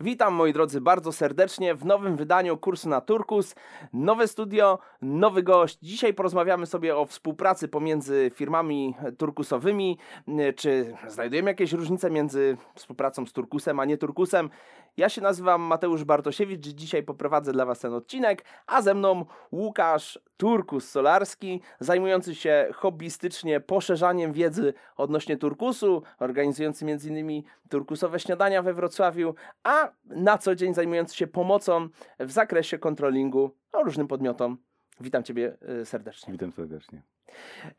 Witam moi drodzy bardzo serdecznie w nowym wydaniu kursu na Turkus. Nowe studio, nowy gość. Dzisiaj porozmawiamy sobie o współpracy pomiędzy firmami turkusowymi. Czy znajdujemy jakieś różnice między współpracą z Turkusem a nie Turkusem? Ja się nazywam Mateusz Bartosiewicz, dzisiaj poprowadzę dla Was ten odcinek, a ze mną Łukasz Turkus Solarski, zajmujący się hobbystycznie poszerzaniem wiedzy odnośnie turkusu, organizujący m.in. turkusowe śniadania we Wrocławiu, a na co dzień zajmujący się pomocą w zakresie kontrolingu no, różnym podmiotom. Witam Ciebie y, serdecznie. Witam serdecznie.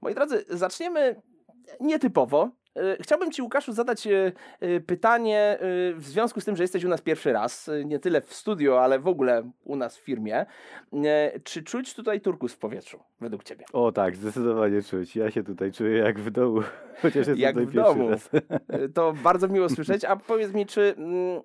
Moi drodzy, zaczniemy nietypowo. Y, Chciałbym Ci, Łukaszu, zadać y, y, pytanie w związku z tym, że jesteś u nas pierwszy raz, nie tyle w studio, ale w ogóle u nas w firmie. Czy czuć tutaj turkus w powietrzu, według Ciebie? O tak, zdecydowanie czuć. Ja się tutaj czuję jak w domu, chociaż jestem Jak tutaj w pierwszy domu. raz. To bardzo miło słyszeć. A powiedz mi, czy mm,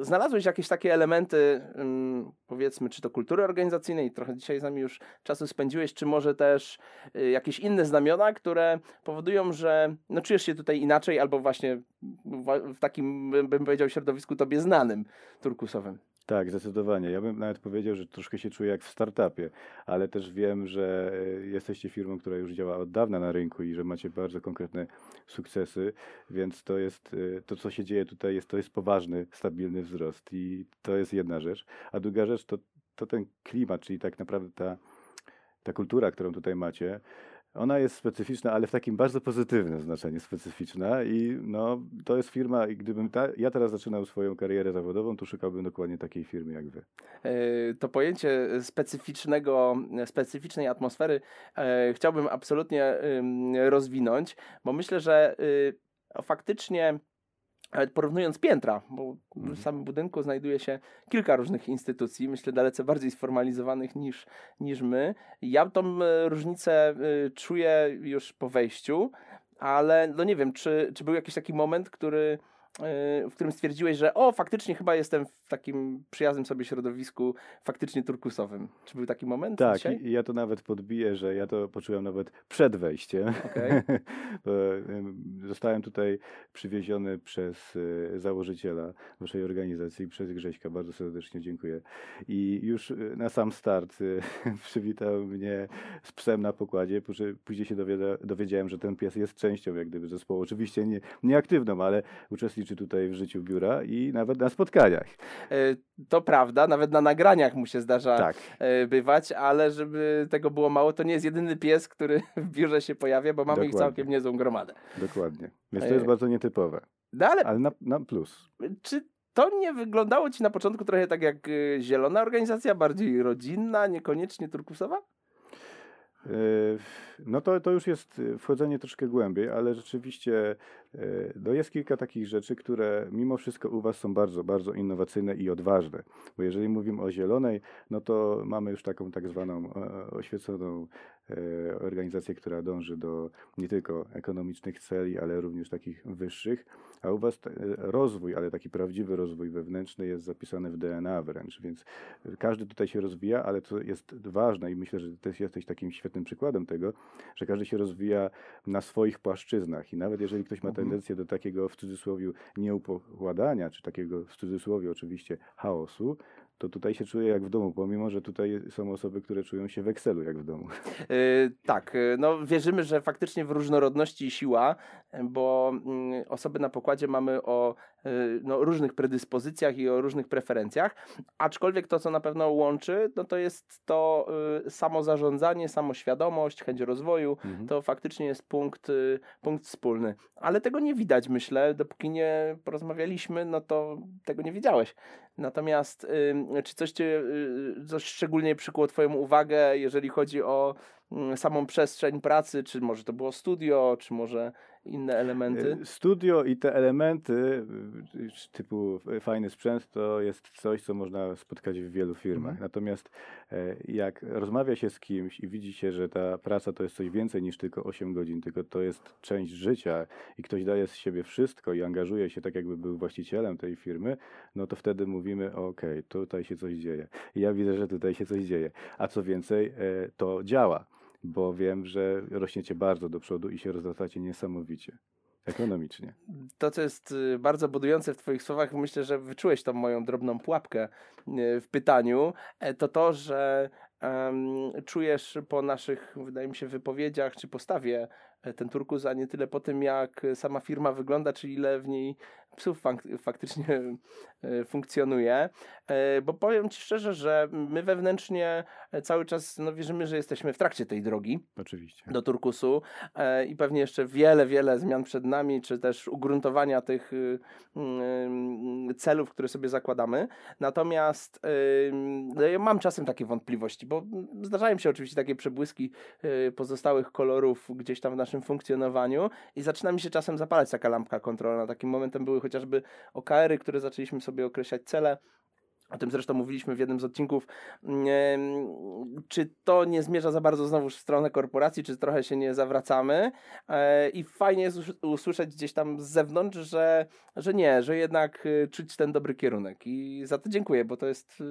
znalazłeś jakieś takie elementy, mm, powiedzmy, czy to kultury organizacyjnej, trochę dzisiaj z nami już czasu spędziłeś, czy może też y, jakieś inne znamiona, które powodują, że no, czujesz się tutaj inaczej, albo właśnie w, takim, bym powiedział, środowisku tobie znanym turkusowym. Tak, zdecydowanie. Ja bym nawet powiedział, że troszkę się czuję jak w startupie, ale też wiem, że e, jesteście firmą, która już działa od dawna na rynku i że macie bardzo konkretne sukcesy, więc to jest, e, to co się dzieje tutaj, jest, to jest poważny, stabilny wzrost i to jest jedna rzecz. A druga rzecz to, to ten klimat, czyli tak naprawdę ta, ta kultura, którą tutaj macie, ona jest specyficzna, ale w takim bardzo pozytywnym znaczeniu specyficzna i no, to jest firma i gdybym ta, ja teraz zaczynał swoją karierę zawodową, to szukałbym dokładnie takiej firmy jak wy. E, to pojęcie specyficznego, specyficznej atmosfery e, chciałbym absolutnie rozwinąć, bo myślę, że y, faktycznie nawet porównując piętra, bo w Mhm. samym budynku znajduje się kilka różnych instytucji, myślę dalece bardziej sformalizowanych niż, niż my. Ja tą e, różnicę y, czuję już po wejściu, ale no nie wiem, czy, czy był jakiś taki moment, który, w którym stwierdziłeś, że o, faktycznie chyba jestem w takim przyjaznym sobie środowisku, faktycznie turkusowym. Czy był taki moment Tak, dzisiaj? ja to nawet podbiję, że ja to poczułem nawet przed wejściem. Ym, Zostałem tutaj przywieziony przez y, założyciela waszej organizacji, przez Grześka. Bardzo serdecznie dziękuję. I już y, na sam start y, przywitał mnie z psem na pokładzie. Później- się dowiedziałem, że ten pies jest częścią jak gdyby zespołu. Oczywiście nie, nieaktywną, ale uczestniczy tutaj w życiu biura i nawet na spotkaniach. E, To prawda, nawet na nagraniach mu się zdarza Tak. e, bywać, ale żeby tego było mało, to nie jest jedyny pies, który w biurze się pojawia, bo mamy ich Dokładnie. całkiem niezłą gromadę. Dokładnie. Więc E, to jest bardzo nietypowe. No ale Ale na, na plus. czy to nie wyglądało ci na początku trochę tak jak e, zielona organizacja, bardziej rodzinna, niekoniecznie turkusowa? No to, to już jest e, wchodzenie troszkę głębiej, ale rzeczywiście no jest kilka takich rzeczy, które mimo wszystko u Was są bardzo, bardzo innowacyjne i odważne. Bo jeżeli mówimy o zielonej, no to mamy już taką tak zwaną e, oświeconą e, organizację, która dąży do nie tylko ekonomicznych celi, ale również takich wyższych. A u Was e, rozwój, ale taki prawdziwy rozwój wewnętrzny jest zapisany w DNA wręcz, więc każdy tutaj się rozwija, ale co jest ważne i myślę, że też jesteś takim świetnym przykładem tego, że każdy się rozwija na swoich płaszczyznach i nawet jeżeli ktoś ma Mhm. Tendencję do takiego w cudzysłowie nieupokładania, czy takiego w cudzysłowie oczywiście chaosu, to tutaj się czuje jak w domu, pomimo, że tutaj są osoby, które czują się w Excelu jak w domu. E, tak, e, no wierzymy, że faktycznie w różnorodności siła, bo mm, osoby na pokładzie mamy o no, różnych predyspozycjach i o różnych preferencjach, aczkolwiek to, co na pewno łączy, no to jest to e, samozarządzanie, samoświadomość, chęć rozwoju, Mhm. to faktycznie jest punkt, y, punkt wspólny. Ale tego nie widać, myślę, dopóki nie porozmawialiśmy, no to tego nie wiedziałeś. Natomiast ym, czy coś cię, y, coś szczególnie przykuło twoją uwagę, jeżeli chodzi o mm, samą przestrzeń pracy, czy może to było studio, czy może inne elementy? E, Studio i te elementy y, typu fajny sprzęt to jest coś, co można spotkać w wielu firmach. Mhm. Natomiast e, jak rozmawia się z kimś i widzi się, że ta praca to jest coś więcej niż tylko 8 godzin, tylko to jest część życia i ktoś daje z siebie wszystko i angażuje się tak, jakby był właścicielem tej firmy, no to wtedy mówimy, okej, tutaj się coś dzieje. I ja widzę, że tutaj się coś dzieje. A co więcej, e, to działa. Bo wiem, że rośniecie bardzo do przodu i się rozrastacie niesamowicie. ekonomicznie. To, co jest y, bardzo budujące w Twoich słowach, myślę, że wyczułeś tą moją drobną pułapkę y, w pytaniu, e, to to, że em, czujesz po naszych, wydaje mi się, wypowiedziach czy postawie e, ten turkus, a nie tyle po tym, jak sama firma wygląda, czy ile w niej psów fak- faktycznie e, funkcjonuje. E, Bo powiem Ci szczerze, że my wewnętrznie e, cały czas no, wierzymy, że jesteśmy w trakcie tej drogi Oczywiście. do turkusu i pewnie jeszcze wiele, wiele zmian przed nami, czy też ugruntowania tych y, mm, celów, które sobie zakładamy. Natomiast y, no, ja mam czasem takie wątpliwości, bo zdarzają się oczywiście takie przebłyski y, pozostałych kolorów gdzieś tam w naszym funkcjonowaniu i zaczyna mi się czasem zapalać taka lampka kontrolna. Takim momentem były chociażby OKR-y, które zaczęliśmy sobie określać cele. O tym zresztą mówiliśmy w jednym z odcinków. Czy to nie zmierza za bardzo znowu w stronę korporacji, czy trochę się nie zawracamy? E, I fajnie jest us- usłyszeć gdzieś tam z zewnątrz, że, że nie, że jednak y, czuć ten dobry kierunek. I za to dziękuję, bo to jest y,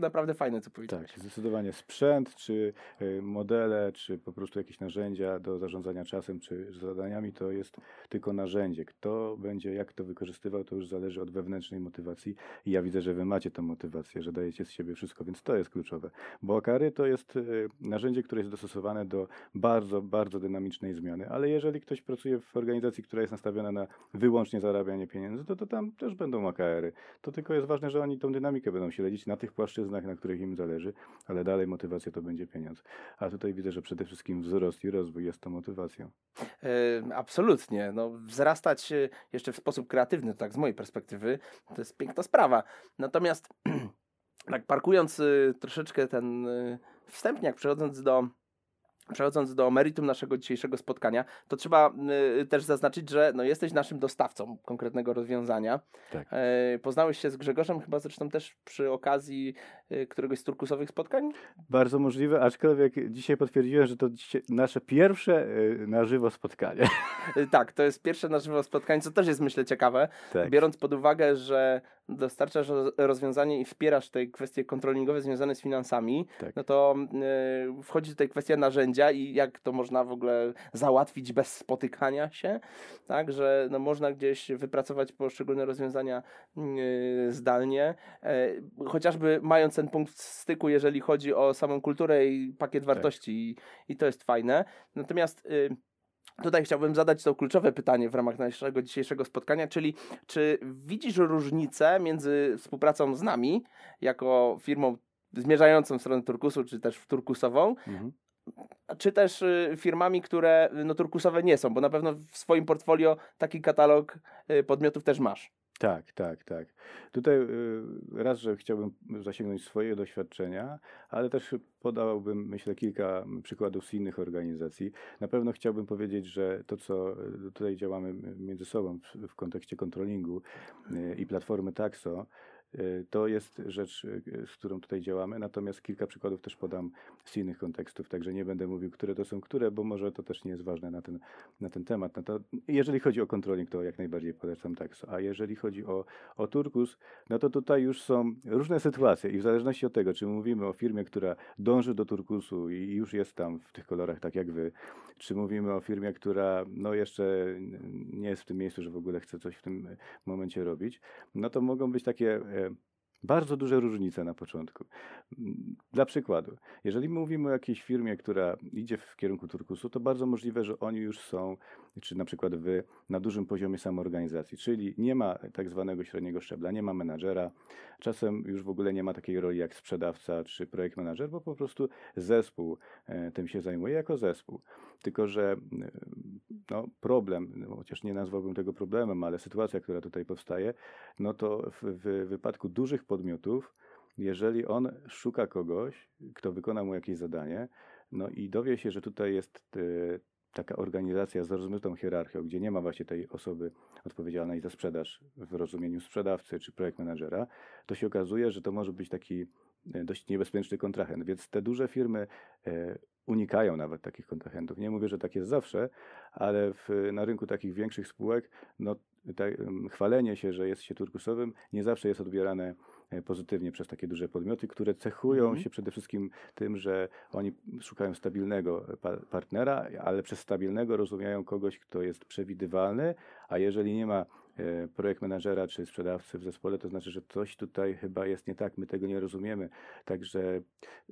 naprawdę fajne, co powiedziałeś. Tak, zdecydowanie sprzęt, czy y, modele, czy po prostu jakieś narzędzia do zarządzania czasem, czy zadaniami, to jest tylko narzędzie. Kto będzie, jak to wykorzystywał, to już zależy od wewnętrznej motywacji. I ja widzę, że wy macie tą motywację, że dajecie z siebie wszystko, więc to jest kluczowe. Bo okary to jest y, narzędzie, które jest dostosowane do bardzo, bardzo dynamicznej zmiany, ale jeżeli ktoś pracuje w organizacji, która jest nastawiona na wyłącznie zarabianie pieniędzy, to, to tam też będą OKR-y. To tylko jest ważne, że oni tą dynamikę będą śledzić na tych płaszczyznach, na których im zależy, ale dalej motywacja to będzie pieniądz. A tutaj widzę, że przede wszystkim wzrost i rozwój jest tą motywacją. E, Absolutnie. No, wzrastać e, jeszcze w sposób kreatywny, tak z mojej perspektywy, to jest piękna sprawa. Natomiast tak parkując y, troszeczkę ten y, wstępniak, przechodząc do Przechodząc do meritum naszego dzisiejszego spotkania, to trzeba y, też zaznaczyć, że no, jesteś naszym dostawcą konkretnego rozwiązania. Tak. E, poznałeś się z Grzegorzem chyba zresztą też przy okazji y, któregoś z turkusowych spotkań? Bardzo możliwe, aczkolwiek dzisiaj potwierdziłem, że to nasze pierwsze y, na żywo spotkanie. Y, tak, to jest pierwsze na żywo spotkanie, co też jest myślę ciekawe. tak. Biorąc pod uwagę, że dostarczasz roz- rozwiązanie i wspierasz te kwestie kontrolingowe związane z finansami, Tak. no to y, wchodzi tutaj kwestia narzędzia i jak to można w ogóle załatwić bez spotykania się, tak, że no, można gdzieś wypracować poszczególne rozwiązania y, zdalnie, e, chociażby mając ten punkt styku, jeżeli chodzi o samą kulturę i pakiet wartości i, i to jest fajne. Natomiast y, Tutaj chciałbym zadać to kluczowe pytanie w ramach naszego dzisiejszego spotkania, czyli czy widzisz różnicę między współpracą z nami, jako firmą zmierzającą w stronę turkusu, czy też w turkusową, Mhm. czy też y, firmami, które y, no, turkusowe nie są, bo na pewno w swoim portfolio taki katalog y, podmiotów też masz. Tak, tak, tak. Tutaj y, raz, że chciałbym zasięgnąć swoje doświadczenia, ale też podałbym, myślę, kilka przykładów z innych organizacji. Na pewno chciałbym powiedzieć, że to, co y, tutaj działamy między sobą w, kontekście kontrolingu y, i platformy Taxo, to jest rzecz, y, z którą tutaj działamy, natomiast kilka przykładów też podam z innych kontekstów, także nie będę mówił, które to są które, bo może to też nie jest ważne na ten, na ten temat. No to, jeżeli chodzi o kontroling, to jak najbardziej polecam Taxo, a jeżeli chodzi o, o Turkus, no to tutaj już są różne sytuacje i w zależności od tego, czy mówimy o firmie, która dąży do Turkusu i już jest tam w tych kolorach tak jak wy, czy mówimy o firmie, która no jeszcze nie jest w tym miejscu, że w ogóle chce coś w tym momencie robić, no to mogą być takie bardzo duże różnice na początku. Mm, Dla przykładu, jeżeli mówimy o jakiejś firmie, która idzie w kierunku turkusu, to bardzo możliwe, że oni już są, czy na przykład wy, na dużym poziomie samoorganizacji, czyli nie ma tak zwanego średniego szczebla, nie ma menadżera, czasem już w ogóle nie ma takiej roli jak sprzedawca czy projekt manager, bo po prostu zespół e, tym się zajmuje jako zespół. Tylko, że e, no, problem, no, chociaż nie nazwałbym tego problemem, ale sytuacja, która tutaj powstaje, no to w, w wypadku dużych podmiotów, jeżeli on szuka kogoś, kto wykona mu jakieś zadanie, no i dowie się, że tutaj jest e, taka organizacja z rozmytą hierarchią, gdzie nie ma właśnie tej osoby odpowiedzialnej za sprzedaż w rozumieniu sprzedawcy czy projekt menadżera, to się okazuje, że to może być taki e, dość niebezpieczny kontrahent. Więc te duże firmy unikają nawet takich kontrahentów. Nie mówię, że tak jest zawsze, ale w, na rynku takich większych spółek no, chwalenie się, że jest się turkusowym, nie zawsze jest odbierane e, pozytywnie przez takie duże podmioty, które cechują Mhm. się przede wszystkim tym, że oni szukają stabilnego pa- partnera, ale przez stabilnego rozumieją kogoś, kto jest przewidywalny, a jeżeli nie ma e, projekt menadżera czy sprzedawcy w zespole, to znaczy, że coś tutaj chyba jest nie tak, my tego nie rozumiemy. Także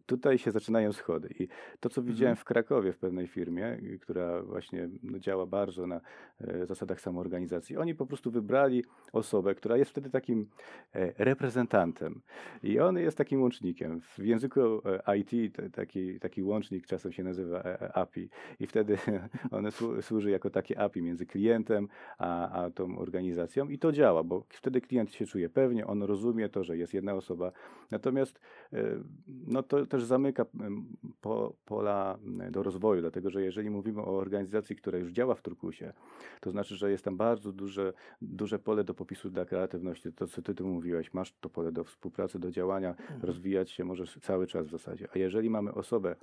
tutaj się zaczynają schody. I to, co widziałem w Krakowie w pewnej firmie, y, która właśnie no, działa bardzo na e, zasadach samoorganizacji, oni po prostu wybrali osobę, która jest wtedy takim e, reprezentantem. I on jest takim łącznikiem. W języku e, IT taki, taki łącznik czasem się nazywa e, e, API. I wtedy on słu- służy jako takie API między klientem a, a tą organizacją. I to działa, bo wtedy klient się czuje pewnie, on rozumie to, że jest jedna osoba. Natomiast e, no to też zamyka po, pola do rozwoju, dlatego że jeżeli mówimy o organizacji, która już działa w Turkusie, to znaczy, że jest tam bardzo duże, duże pole do popisu dla kreatywności. To, co ty tu mówiłeś, masz to pole do współpracy, do działania, rozwijać się możesz cały czas w zasadzie. A jeżeli mamy osobę,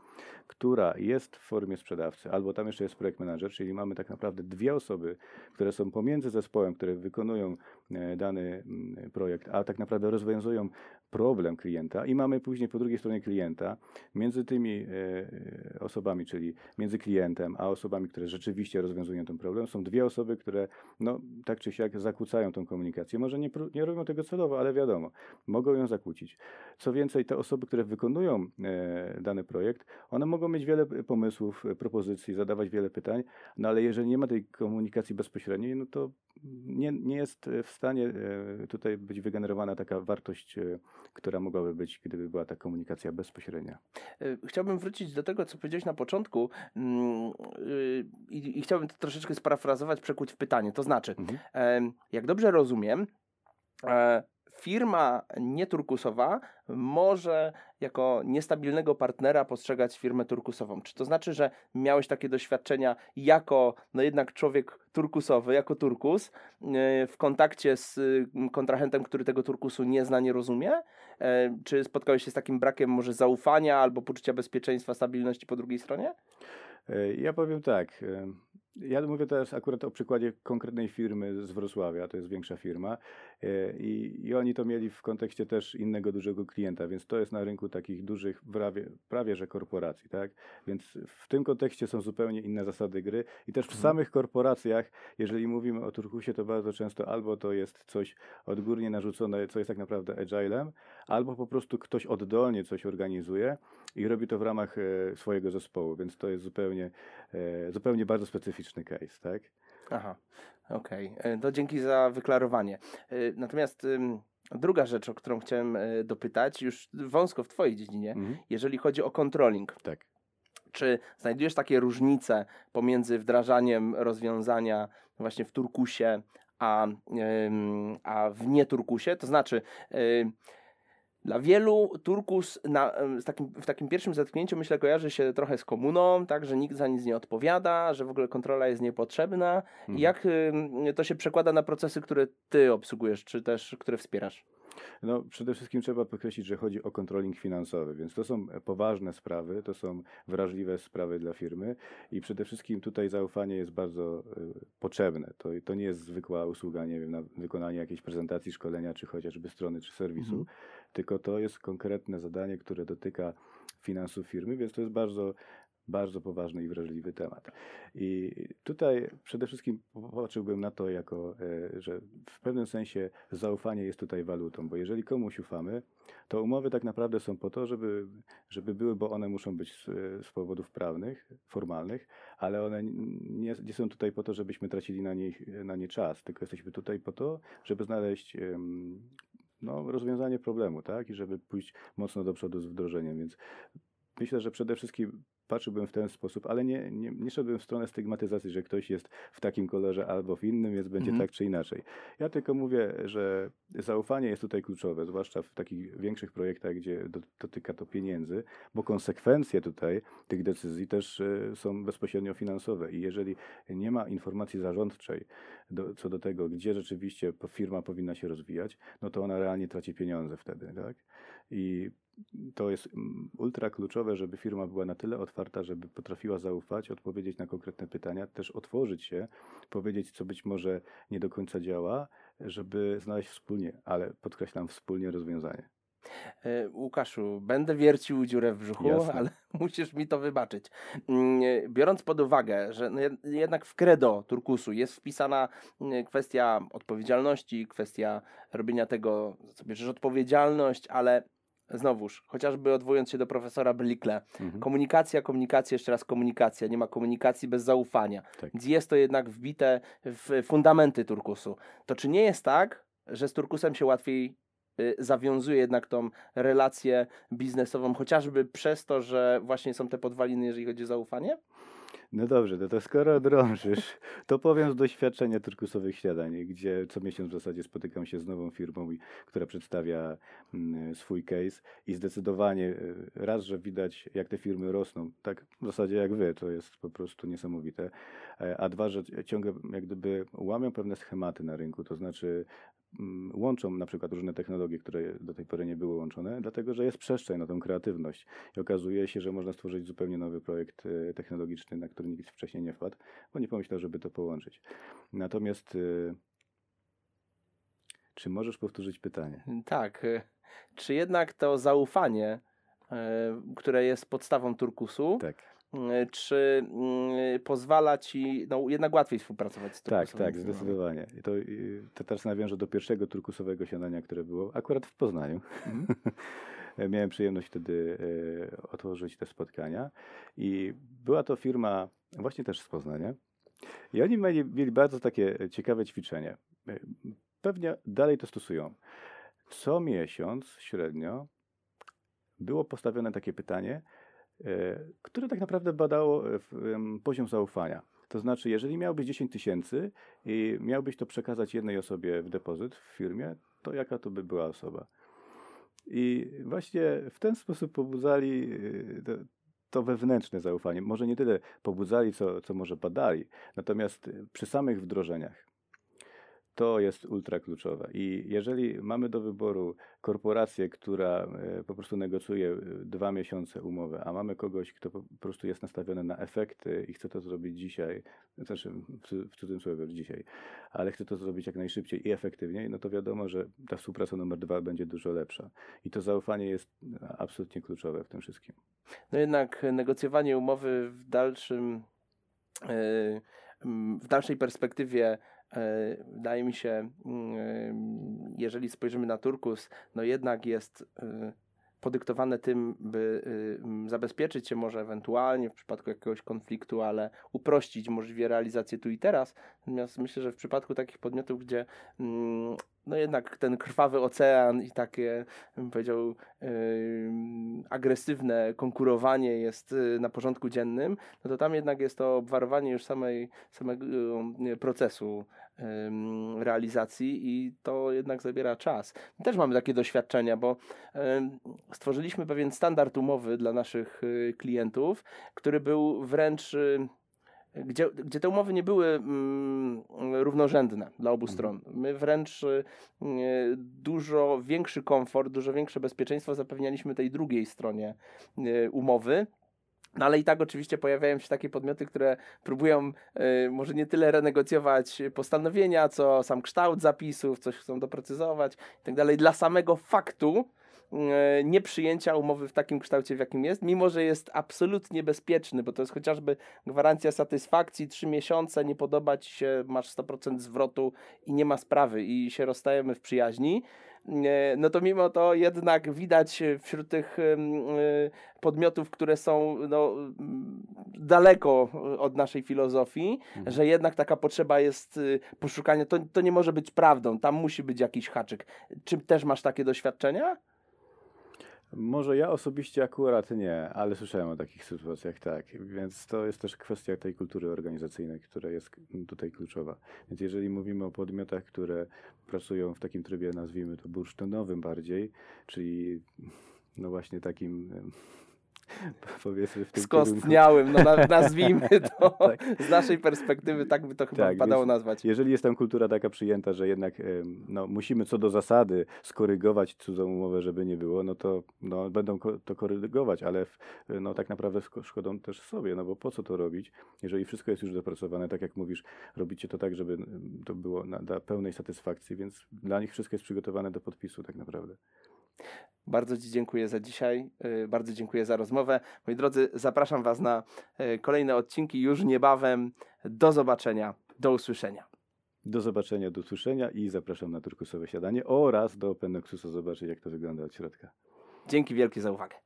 która jest w formie sprzedawcy, albo tam jeszcze jest projekt manager, czyli mamy tak naprawdę dwie osoby, które są pomiędzy zespołem, które wykonują e, dany mm, projekt, a tak naprawdę rozwiązują problem klienta i mamy później po drugiej stronie klienta, między tymi e, e, osobami, czyli między klientem a osobami, które rzeczywiście rozwiązują ten problem, są dwie osoby, które no, tak czy siak zakłócają tą komunikację. Może nie, nie robią tego celowo, ale wiadomo, mogą ją zakłócić. Co więcej, te osoby, które wykonują e, dany projekt, one mogą mieć wiele pomysłów, propozycji, zadawać wiele pytań, no ale jeżeli nie ma tej komunikacji bezpośredniej, no to nie, nie jest w stanie tutaj być wygenerowana taka wartość, która mogłaby być, gdyby była ta komunikacja bezpośrednia. Y, Chciałbym wrócić do tego, co powiedziałeś na początku mm, y, i, i chciałbym to troszeczkę sparafrazować, przekuć w pytanie. To znaczy, Mhm. jak dobrze rozumiem, e, firma nieturkusowa może jako niestabilnego partnera postrzegać firmę turkusową. Czy to znaczy, że miałeś takie doświadczenia jako no jednak człowiek turkusowy, jako turkus, e, w kontakcie z y, kontrahentem, który tego turkusu nie zna, nie rozumie? E, Czy spotkałeś się z takim brakiem może zaufania albo poczucia bezpieczeństwa, stabilności po drugiej stronie? E, Ja powiem tak. Ja mówię teraz akurat o przykładzie konkretnej firmy z Wrocławia, to jest większa firma e, i, i oni to mieli w kontekście też innego dużego klienta, więc to jest na rynku takich dużych, prawie, prawie że korporacji, tak? Więc w tym kontekście są zupełnie inne zasady gry i też w Mhm. samych korporacjach, jeżeli mówimy o Turkusie, to bardzo często albo to jest coś odgórnie narzucone, co jest tak naprawdę agilem, albo po prostu ktoś oddolnie coś organizuje i robi to w ramach e, swojego zespołu, więc to jest zupełnie, e, zupełnie bardzo specyficzny case, tak? Aha, okej. E, To dzięki za wyklarowanie. E, Natomiast druga rzecz, o którą chciałem e, dopytać, już wąsko w Twojej dziedzinie, Mhm. jeżeli chodzi o controlling. Tak. Czy znajdujesz takie różnice pomiędzy wdrażaniem rozwiązania właśnie w Turkusie, a, a w nie-Turkusie? To znaczy, dla wielu Turkus na, z takim, w takim pierwszym zetknięciu myślę kojarzy się trochę z komuną, tak, że nikt za nic nie odpowiada, że w ogóle kontrola jest niepotrzebna. Mhm. Jak ym, to się przekłada na procesy, które ty obsługujesz, czy też które wspierasz? No, przede wszystkim trzeba podkreślić, że chodzi o kontroling finansowy, więc to są poważne sprawy, to są wrażliwe sprawy dla firmy i przede wszystkim tutaj zaufanie jest bardzo e, potrzebne. To, to nie jest zwykła usługa, nie wiem, na wykonanie jakiejś prezentacji, szkolenia, czy chociażby strony, czy serwisu, Mhm. Tylko to jest konkretne zadanie, które dotyka finansów firmy, więc to jest bardzo bardzo poważny i wrażliwy temat. I tutaj przede wszystkim popatrzyłbym na to jako, e, że w pewnym sensie zaufanie jest tutaj walutą, bo jeżeli komuś ufamy, to umowy tak naprawdę są po to, żeby, żeby były, bo one muszą być z, z powodów prawnych, formalnych, ale one nie, nie są tutaj po to, żebyśmy tracili na, nich, na nie czas, tylko jesteśmy tutaj po to, żeby znaleźć em, no, rozwiązanie problemu, tak? I żeby pójść mocno do przodu z wdrożeniem, więc myślę, że przede wszystkim patrzyłbym w ten sposób, ale nie, nie, nie szedłbym w stronę stygmatyzacji, że ktoś jest w takim kolorze albo w innym, więc będzie Mhm. tak czy inaczej. Ja tylko mówię, że zaufanie jest tutaj kluczowe, zwłaszcza w takich większych projektach, gdzie do, dotyka to pieniędzy, bo konsekwencje tutaj tych decyzji też e, są bezpośrednio finansowe i jeżeli nie ma informacji zarządczej do, co do tego, gdzie rzeczywiście firma powinna się rozwijać, no to ona realnie traci pieniądze wtedy, tak? I to jest mm, ultra kluczowe, żeby firma była na tyle otwarta, żeby potrafiła zaufać, odpowiedzieć na konkretne pytania, też otworzyć się, powiedzieć, co być może nie do końca działa, żeby znaleźć wspólnie, ale podkreślam, wspólnie rozwiązanie. E, Łukaszu, będę wiercił dziurę w brzuchu, Jasne. ale musisz mi to wybaczyć. Mm, e, Biorąc pod uwagę, że no jed- jednak w credo turkusu jest wpisana mm, kwestia odpowiedzialności, kwestia robienia tego, co bierzesz odpowiedzialność, ale znowuż, chociażby odwołując się do profesora Blikle, Mhm. komunikacja, komunikacja, jeszcze raz komunikacja, nie ma komunikacji bez zaufania. Tak. Jest to jednak wbite w fundamenty turkusu. To czy nie jest tak, że z turkusem się łatwiej y, zawiązuje jednak tą relację biznesową, chociażby przez to, że właśnie są te podwaliny, jeżeli chodzi o zaufanie? No dobrze, to skoro drążysz, to powiem z doświadczenia turkusowych śniadań, gdzie co miesiąc w zasadzie spotykam się z nową firmą, która przedstawia mm, swój case i zdecydowanie y, raz, że widać jak te firmy rosną, tak w zasadzie jak wy, to jest po prostu niesamowite, e, a dwa, że ciągle jak gdyby łamią pewne schematy na rynku, to znaczy mm, łączą na przykład różne technologie, które do tej pory nie były łączone, dlatego że jest przestrzeń na tą kreatywność. I okazuje się, że można stworzyć zupełnie nowy projekt e, technologiczny, na który nikt wcześniej nie wpadł, bo nie pomyślał, żeby to połączyć. Natomiast e, czy możesz powtórzyć pytanie? Tak. y, Czy jednak to zaufanie, y, które jest podstawą turkusu, Tak. y, czy y, pozwala ci no, jednak łatwiej współpracować z Tak, turkusowymi tak, firmami? zdecydowanie. I to, y, to teraz nawiążę do pierwszego turkusowego śniadania, które było akurat w Poznaniu. Mhm. Miałem przyjemność wtedy e, otworzyć te spotkania i była to firma właśnie też z Poznania. I oni mieli, mieli bardzo takie ciekawe ćwiczenie. E, Pewnie dalej to stosują. Co miesiąc średnio było postawione takie pytanie, e, które tak naprawdę badało e, poziom zaufania. To znaczy, jeżeli miałbyś 10 tysięcy i miałbyś to przekazać jednej osobie w depozyt w firmie, to jaka to by była osoba? I właśnie w ten sposób pobudzali y, to, to wewnętrzne zaufanie. Może nie tyle pobudzali, co, co może badali. Natomiast y, przy samych wdrożeniach to jest ultra kluczowe. I jeżeli mamy do wyboru korporację, która e, po prostu negocjuje e, dwa miesiące umowę, a mamy kogoś, kto po prostu jest nastawiony na efekty i chce to zrobić dzisiaj, znaczy w cu- w cudzysłowie dzisiaj, ale chce to zrobić jak najszybciej i efektywniej, no to wiadomo, że ta współpraca numer dwa będzie dużo lepsza. I to zaufanie jest e, absolutnie kluczowe w tym wszystkim. No jednak negocjowanie umowy w dalszym, w dalszej perspektywie wydaje mi się, mm, jeżeli spojrzymy na Turkus, no jednak jest e, podyktowane tym, by y, zabezpieczyć się może ewentualnie w przypadku jakiegoś konfliktu, ale uprościć możliwie realizację tu i teraz. Natomiast myślę, że w przypadku takich podmiotów, gdzie mm, no jednak ten krwawy ocean i takie, bym powiedział, ym, agresywne konkurowanie jest y, na porządku dziennym, no to tam jednak jest to obwarowanie już samej, samego y, procesu realizacji i to jednak zabiera czas. My też mamy takie doświadczenia, bo stworzyliśmy pewien standard umowy dla naszych y, klientów, który był wręcz y, gdzie, gdzie te umowy nie były mm, równorzędne dla obu Mhm. stron. My wręcz y, dużo większy komfort, dużo większe bezpieczeństwo zapewnialiśmy tej drugiej stronie y, umowy. No ale i tak oczywiście pojawiają się takie podmioty, które próbują y, może nie tyle renegocjować postanowienia, co sam kształt zapisów, coś chcą doprecyzować i tak dalej. Dla samego faktu y, nieprzyjęcia umowy w takim kształcie, w jakim jest, mimo że jest absolutnie bezpieczny, bo to jest chociażby gwarancja satysfakcji, trzy miesiące, nie podoba ci się, masz 100% zwrotu i nie ma sprawy i się rozstajemy w przyjaźni. E, No to mimo to jednak widać wśród tych e, podmiotów, które są no, mm, daleko od naszej filozofii, Mhm. że jednak taka potrzeba jest y, poszukania, to, to nie może być prawdą, tam musi być jakiś haczyk. Czy też masz takie doświadczenia? Może ja osobiście akurat nie, ale słyszałem o takich sytuacjach, tak. Więc to jest też kwestia tej kultury organizacyjnej, która jest tutaj kluczowa. Więc jeżeli mówimy o podmiotach, które pracują w takim trybie, nazwijmy to bursztynowym bardziej, czyli no właśnie takim powiedzmy w tym skostniałym, no na, nazwijmy to Tak. z naszej perspektywy, tak by to chyba Tak, wypadało nazwać. Jeżeli jest tam kultura taka przyjęta, że jednak no, musimy co do zasady skorygować cudzą umowę, żeby nie było, no to no, będą to korygować, ale no, tak naprawdę szko- szkodą też sobie, no bo po co to robić, jeżeli wszystko jest już dopracowane, tak jak mówisz, robicie to tak, żeby to było na, dla pełnej satysfakcji, więc dla nich wszystko jest przygotowane do podpisu tak naprawdę. Bardzo Ci dziękuję za dzisiaj, y, bardzo dziękuję za rozmowę. Moi drodzy, zapraszam Was na y, kolejne odcinki już niebawem. Do zobaczenia, do usłyszenia. Do zobaczenia, do usłyszenia i zapraszam na turkusowe siadanie oraz do Open Nexusa zobaczyć, jak to wygląda od środka. Dzięki wielkie za uwagę.